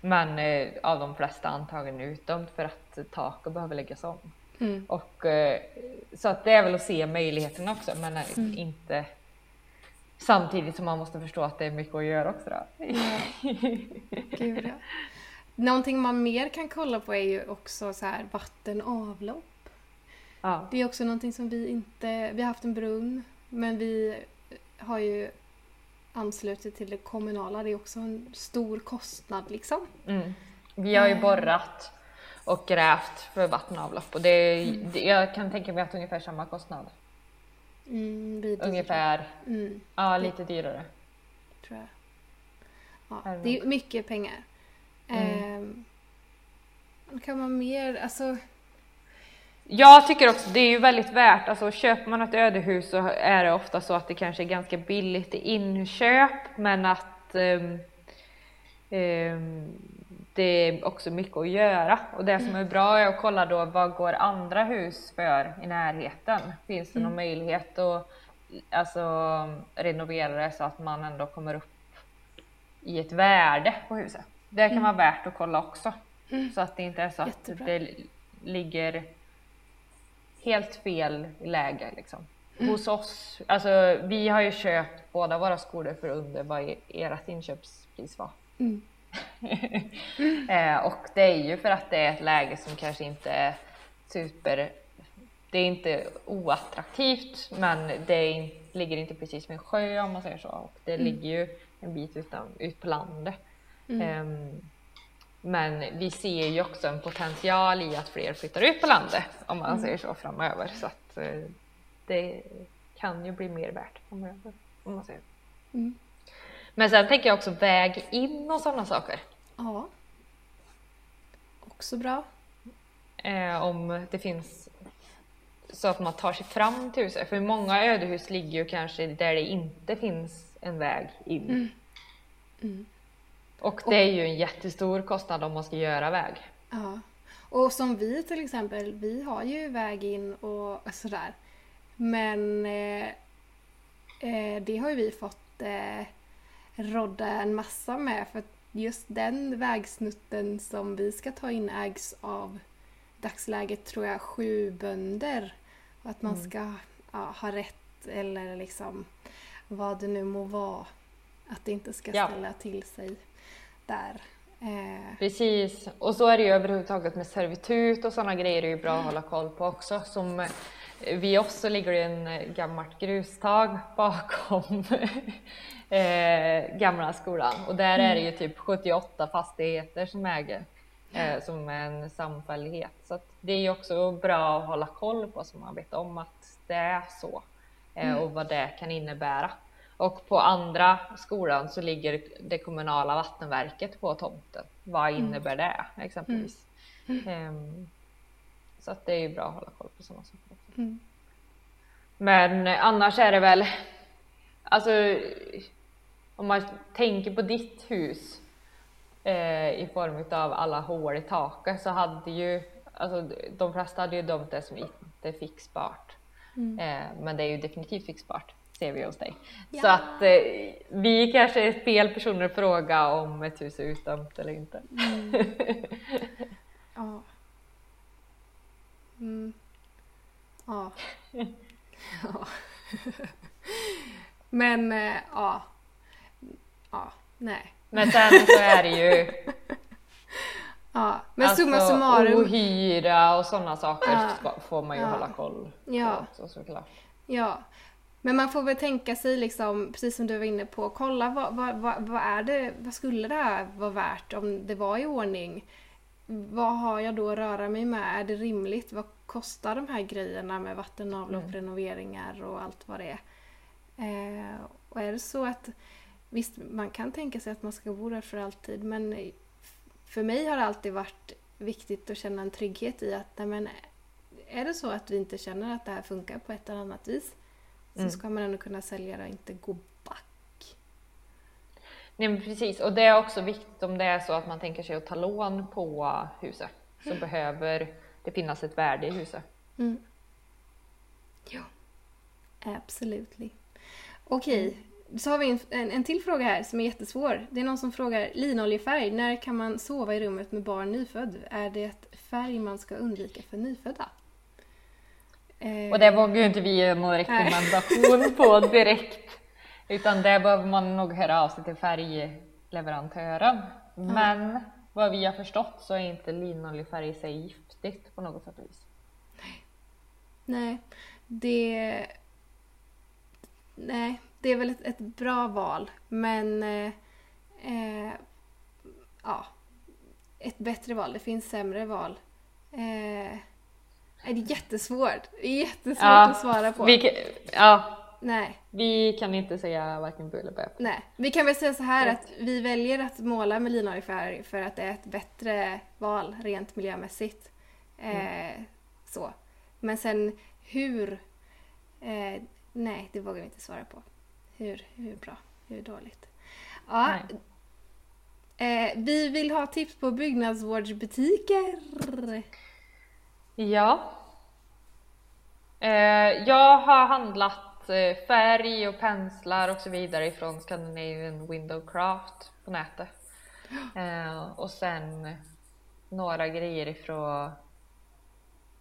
Men eh, av de flesta antagligen utdömt för att taket behöver läggas om. Mm. Och, eh, så att det är väl att se möjligheterna också men Mm. inte samtidigt som man måste förstå att det är mycket att göra också. Då. Gud, ja. Någonting man mer kan kolla på är ju också så här vatten och avlopp. Ja. Det är också någonting som vi inte... Vi har haft en brunn, men vi har ju anslutit till det kommunala. Det är också en stor kostnad liksom. Mm. Vi har ju Eh. borrat och grävt för vatten och avlopp och det, är- det, jag kan tänka mig att ungefär samma kostnad. Mm. Ungefär, Mm, ja lite dyrare. tror jag. Ja, det är mycket pengar. Mm. Vad kan man mer... Alltså... Jag tycker också det är ju väldigt värt, alltså köper man ett ödehus så är det ofta så att det kanske är ganska billigt i inköp men att ehm, ehm, det är också mycket att göra och det som är bra är att kolla då vad går andra hus för i närheten? Finns det någon möjlighet att alltså, renovera det så att man ändå kommer upp i ett värde på huset? Det kan vara värt att kolla också så att det inte är så att Jättebra. det ligger helt fel läge liksom. Hos oss, alltså vi har ju köpt båda våra skolor för under vad e- ert inköpspris var. Mm. eh, och det är ju för att det är ett läge som kanske inte är super, det är inte oattraktivt men det är ligger inte precis med en sjö om man säger så och det ligger ju en bit utan, ut på landet. Ehm, men vi ser ju också en potential i att fler flyttar ut på landet om man säger så framöver. Så att eh, det kan ju bli mer värt framöver. Om man säger. Mm. Men sen tänker jag också väg in och sådana saker. Ja. Också bra. Eh, om det finns så att man tar sig fram till huset. För många ödehus ligger ju kanske där det inte finns en väg in. Mm. Och det är ju en jättestor kostnad om man ska göra väg. Ja. Och som vi till exempel, vi har ju väg in och sådär. Men eh, eh, det har ju vi fått eh, rodda en massa med för just den vägsnutten som vi ska ta in ägs av dagsläget tror jag sju bönder. Och att man ska ja, ha rätt eller liksom vad det nu må vara. Att det inte ska Ja. ställa till sig där. Eh, Precis, och så är det ju överhuvudtaget med servitut och sådana grejer är ju bra att hålla koll på också. Som eh, vid oss så ligger det en eh, gammalt grustag bakom eh, gamla skolan och där är det ju typ 78 fastigheter som äger eh, som en samfällighet. Så det är ju också bra att hålla koll på så man vet om att det är så eh, och vad det kan innebära. Och på andra skolan så ligger det kommunala vattenverket på tomten. Vad innebär det exempelvis? Ehm, så att det är ju bra att hålla koll på sådana saker också. Mm. Men annars är det väl, alltså om man tänker på ditt hus eh, i form av alla hål i taket så hade ju, alltså de flesta hade ju dömt det som inte fixbart. Eh, men det är ju definitivt fixbart, ser vi hos dig. Så Ja. att eh, vi kanske är fel personer att fråga om ett hus är utdömt eller inte. Ja. Mm. Ja. ja. Men eh, ja. Ja, nej. Men sen så är det ju Ja. Men summa alltså, summarum. ohyra och sådana saker Ja. får man ju Ja. hålla koll på Ja. också såklart. Ja. Men man får väl tänka sig liksom, precis som du var inne på, kolla vad, vad, vad, vad är det, vad skulle det här vara värt om det var i ordning? Vad har jag då att röra mig med? Är det rimligt? Vad kostar de här grejerna med vatten, avlopp, Mm. renoveringar och allt vad det är? Eh, och är det så att visst, man kan tänka sig att man ska bo där för alltid men för mig har det alltid varit viktigt att känna en trygghet i att nej, men, är det så att vi inte känner att det här funkar på ett eller annat vis så Mm. ska man ändå kunna sälja det och inte gå back. Nej men precis, och det är också viktigt om det är så att man tänker sig att ta lån på huset så behöver det finnas ett värde i huset. Mm. Ja, absolutely. Okej, så har vi en, en, en till fråga här som är jättesvår. Det är någon som frågar linoljefärg. När kan man sova i rummet med barn nyfödd? Är det färg man ska undvika för nyfödda? Och det vågar ju inte vi ge någon rekommendation på direkt. Utan det behöver man nog höra av sig till färgleverantören. Men vad vi har förstått så är inte linoljefärg i sig giftigt på något sätt och vis. Nej, det... Nej, det är väl ett, ett bra val. Men... Eh, eh, ja. Ett bättre val. Det finns sämre val. Eh, det är jättesvårt. Det är jättesvårt Ja, att svara på. Vi, kan- ja, Nej, vi kan inte säga varken bu eller bä. nej. Vi kan väl säga så här att vi väljer att måla med linoljefärg för att det är ett bättre val rent miljömässigt. Eh, så. Men sen hur... Eh, nej, det vågar vi inte svara på. Hur, hur bra, hur dåligt. Ja, eh, vi vill ha tips på byggnadsvårdsbutiker. Ja. Eh, jag har handlat eh, färg och penslar och så vidare ifrån Scandinavian Window Craft på nätet. Eh, och sen några grejer ifrån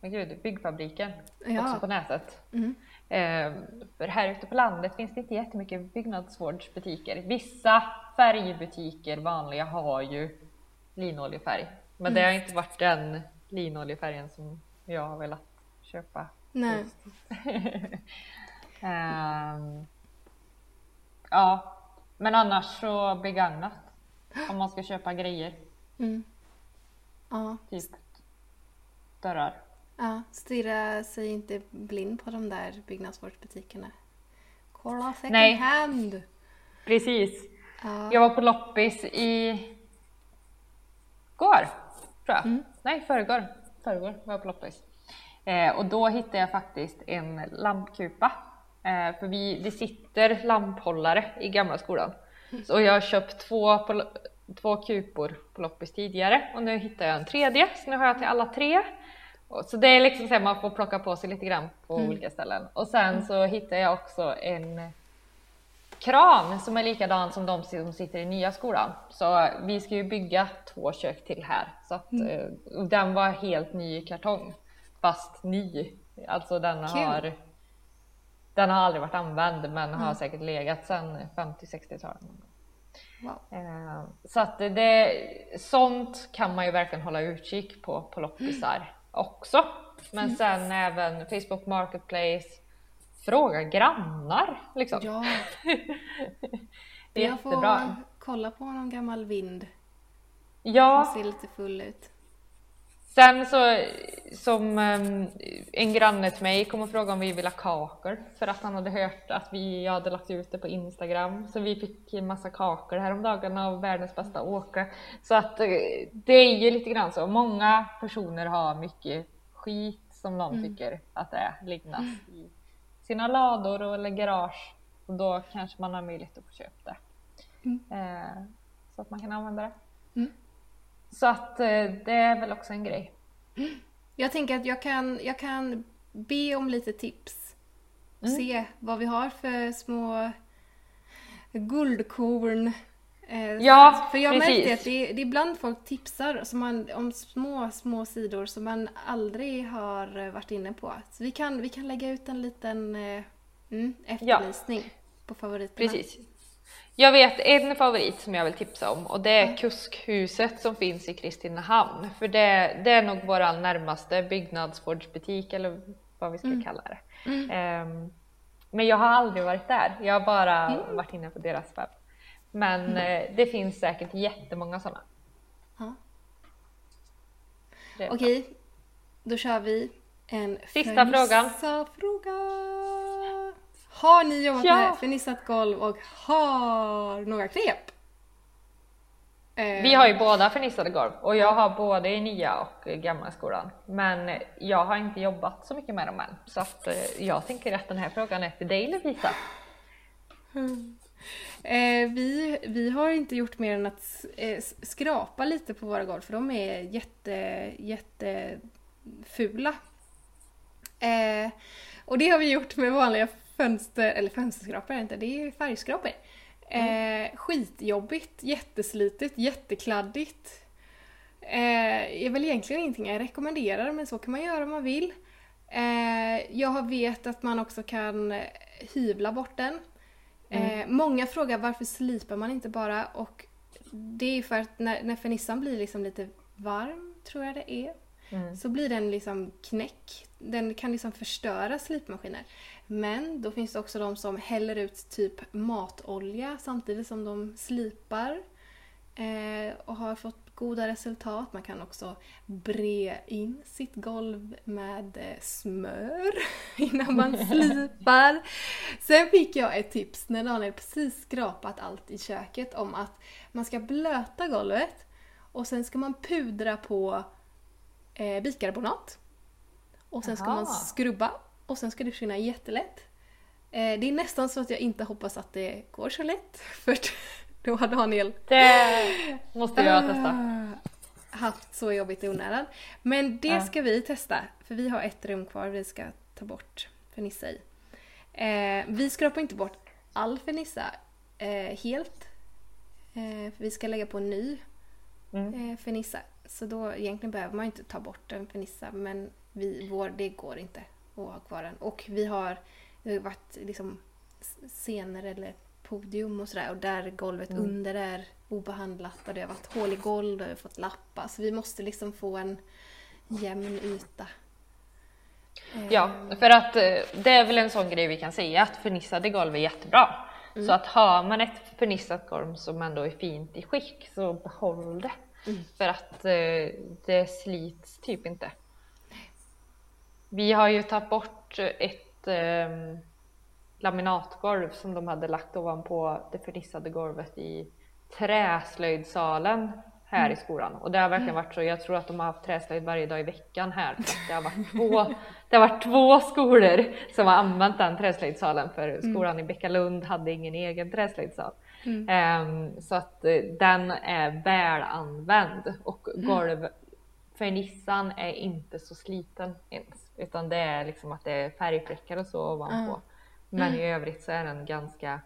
men gud, byggfabriken Ja. också på nätet. Mm. Eh, för här ute på landet finns det inte jättemycket byggnadsvårdsbutiker. Vissa färgbutiker, vanliga, har ju linoljefärg. Men det har inte varit den linoljefärgen som jag har velat köpa. Nej. Ehm, ja, men annars så begagnat. Om man ska köpa grejer, Mm. Ja, typ dörrar. ja, stirra sig inte blind på de där byggnadsvårdsbutikerna. Kolla second Nej. hand! Precis. Ja. Jag var på loppis i går, tror jag. Mm. Nej, förrgår. Förrgår var jag på loppis. Eh, och då hittade jag faktiskt en lampkupa. Eh, för vi, det sitter lamphållare i gamla skolan. Så jag har köpt två, på, två kupor på loppis tidigare och nu hittar jag en tredje. Så nu har jag till alla tre. Så det är liksom så här, man får plocka på sig lite grann på olika ställen. Och sen så hittade jag också en kran som är likadan som de som sitter i nya skolan. Så vi ska ju bygga två kök till här. Så att, eh, och den var helt ny i kartong. Fast ny. Alltså den Kul. har den har aldrig varit använd men har säkert legat sedan 50-60-talet. Wow. Eh, Så att det- sånt kan man ju verkligen hålla utkik på på loppisar också. Men sen även Facebook Marketplace, fråga grannar liksom. Ja, jag får kolla på någon gammal vind Ja, som ser lite full ut. Sen så som em, en granne till mig kom och frågade om vi ville ha kakor för att han hade hört att vi hade lagt ut det på Instagram. Så vi fick en massa kakor häromdagen av världens bästa åkare. Så att eh, det är ju lite grann så. Många personer har mycket skit som de tycker att det är lignas i sina lador och eller garage. Och då kanske man har möjlighet att få köpa det. Eh, så att man kan använda det. Mm. Så att eh, det är väl också en grej. Jag tänker att jag kan, jag kan be om lite tips. Se vad vi har för små guldkorn. Eh, Ja, för jag precis. märkte att det, det är ibland folk tipsar som man, om små, små sidor som man aldrig har varit inne på. Så vi kan, vi kan lägga ut en liten eh, mm, efterlysning på favoriterna. Precis. Jag vet en favorit som jag vill tipsa om och det är Kuskhuset som finns i Kristinehamn. För det, det är nog vår närmaste byggnadsvårdsbutik eller vad vi ska kalla det. Ehm, Men jag har aldrig varit där. Jag har bara Mm. varit inne på deras webb. Men eh, det finns säkert jättemånga sådana. Ja. Okej, då kör vi en Sista frågan. fråga. Har ni jobbat Ja. med fernissat golv och har några knep? Vi har ju båda fernissade golv och jag har både i nya och gamla skolan. Men jag har inte jobbat så mycket med dem än. Så att eh, jag tänker att den här frågan är till dig Lovisa. Eh, vi, vi har inte gjort mer än att eh, skrapa lite på våra golv för de är jätte, jätte fula. Eh, och det har vi gjort med vanliga fönster, eller fönsterskrapor är inte, det är färgskrapor. Eh, skitjobbigt, jätteslitigt, jättekladdigt. Eh, är väl egentligen ingenting jag rekommenderar men så kan man göra om man vill. Eh, jag vet att man också kan hyvla bort den. Eh, många frågar varför slipar man inte bara och det är för att när, när fernissan blir liksom lite varm, tror jag det är, Mm. så blir den liksom knäck. Den kan liksom förstöra slipmaskiner. Men då finns det också de som häller ut typ matolja samtidigt som de slipar. Eh, och har fått goda resultat. Man kan också bre in sitt golv med eh, smör innan man slipar. Sen fick jag ett tips när Daniel precis skrapat allt i köket om att man ska blöta golvet och sen ska man pudra på eh, bikarbonat. Och sen ska Aha. man skrubba och sen ska det försvinna jättelätt. Eh, det är nästan så att jag inte hoppas att det går så lätt. För då har Daniel Det måste jag testa. Ah, haft så jobbigt i onödan. Men det Ja. ska vi testa. För vi har ett rum kvar vi ska ta bort fernissa i. Eh, vi skrapar inte bort all fernissa eh, helt. Eh, för vi ska lägga på en ny Mm. fernissa. Så då egentligen behöver man inte ta bort en fernissa men vi, vår, det går inte att ha kvar den. Och vi har, det har varit liksom scener eller podium och sådär och där golvet Mm. under är obehandlat och det har varit hål i golv och det har fått lappa. Så vi måste liksom få en jämn yta. Ja, för att eh, det är väl en sån grej vi kan säga att fernissade golv är jättebra. Så att har man ett fernissat golv som ändå är fint i skick så behåll det. För att eh, det slits typ inte. Vi har ju tagit bort ett eh, laminatgolv som de hade lagt ovanpå det fernissade golvet i träslöjdsalen här i skolan. Och det har verkligen varit så, jag tror att de har haft träslöjd varje dag i veckan här. Det har varit två, det har varit två skolor som har använt den träslöjdssalen för skolan i Bäckalund hade ingen egen träslöjdssal. Ehm, så att eh, den är väl använd och golv fernissan är inte så sliten ens. Utan det är liksom att det är färgfläckar och så ovanpå. Men i övrigt så är den ganska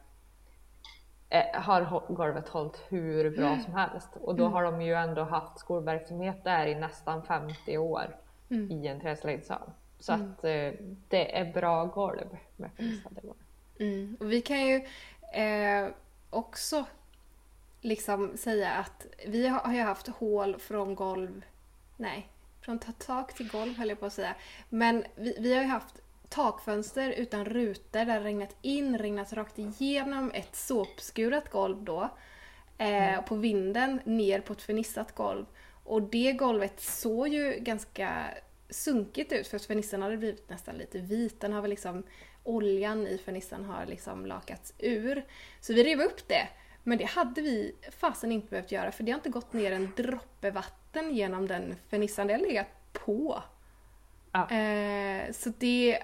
eh, har golvet hållit hur bra som helst. Och då har de ju ändå haft skolverksamhet där i nästan 50 år i en träslöjdssal. Så att eh, det är bra golv med fernissade golv. Mm. Och vi kan ju eh, också liksom säga att vi har, har ju haft hål från golv, nej, från ta- tak till golv höll jag på att säga. Men vi, vi har ju haft takfönster utan rutor där det regnat in, regnat rakt igenom ett såpskurat golv då. Eh, på vinden ner på ett fernissat golv. Och det golvet såg ju ganska sunkigt ut för att fernissan hade blivit nästan lite vit. Den har väl liksom, oljan i fernissan har liksom lakats ur. Så vi rev upp det. Men det hade vi fasen inte behövt göra för det har inte gått ner en droppe vatten genom den fernissan. Det har legat på. Ja. Eh, så det är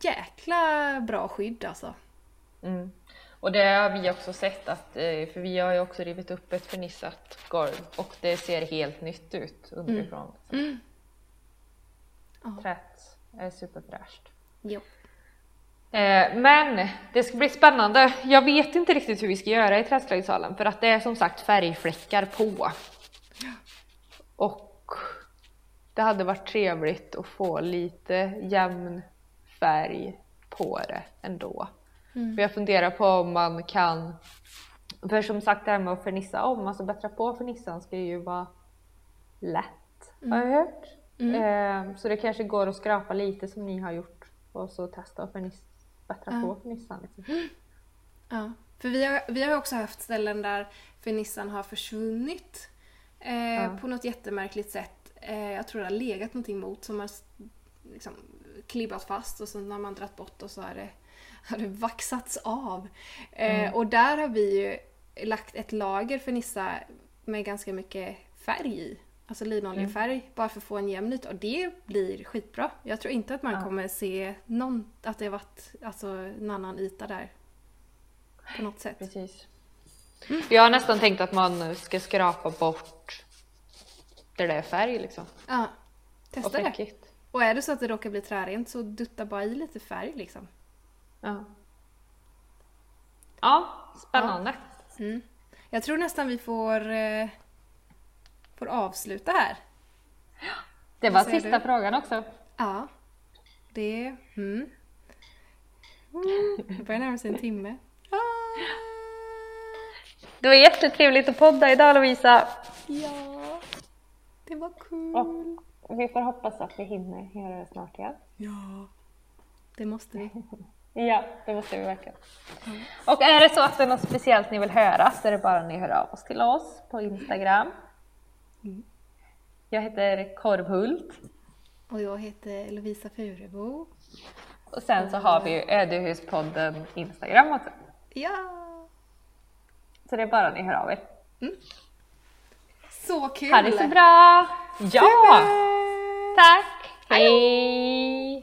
jäkla bra skydd alltså. Mm. Och det har vi också sett att, eh, för vi har ju också rivit upp ett fernissat golv och det ser helt nytt ut underifrån. liksom. Ja. Träet är superfräscht. Jo. Eh, Men det ska bli spännande. Jag vet inte riktigt hur vi ska göra i träslöjdssalen för att det är som sagt färgfläckar på. Och det hade varit trevligt att få lite jämn färg på det ändå. För jag funderar på om man kan, för som sagt det här med att fernissa om, alltså bättra på fernissan ska ju vara lätt har jag hört. Eh, Så det kanske går att skrapa lite som ni har gjort och så testa att ferniss, bättra Ja. på fernissan. Liksom. Ja, för vi har, vi har också haft ställen där fernissan har försvunnit eh, Ja. på något jättemärkligt sätt. Eh, jag tror det har legat någonting mot som har liksom, klibbat fast och sen har man dragit bort och så har det, har det vaxats av. Eh, Mm. Och där har vi ju lagt ett lager fernissa med ganska mycket färg i. Alltså linoljefärg, bara för att få en jämn yta. Och det blir skitbra. Jag tror inte att man Ja. kommer se någon, att det har varit alltså, en annan yta där. På något sätt. Precis. Jag har nästan tänkt att man ska skrapa bort där det är färg liksom. Ja, Och testa det. fläckigt. Och är det så att det råkar bli trärent så dutta bara i lite färg liksom. Ja. Ja, spännande. Mm. Jag tror nästan vi får, eh, får avsluta här. Det var sista du? frågan också. Ja. Det... Mm. Mm, Det börjar närma sig en timme. Ah, Det var jättetrevligt att podda idag Lovisa. ja. Det var kul. Och vi får hoppas att vi hinner göra det snart igen. Ja. Det måste vi. Ja, det måste vi verkligen. Och är det så att det är något speciellt ni vill höra så är det bara att ni hör av oss till oss på Instagram. Mm. Jag heter Korvhult Och jag heter Lovisa Furebo. och sen så har vi ju Ödehuspodden Instagram också. Ja. Så det är bara ni hör av er. Så kul! Ha det så bra! Ja! Bye. Tack! Hej!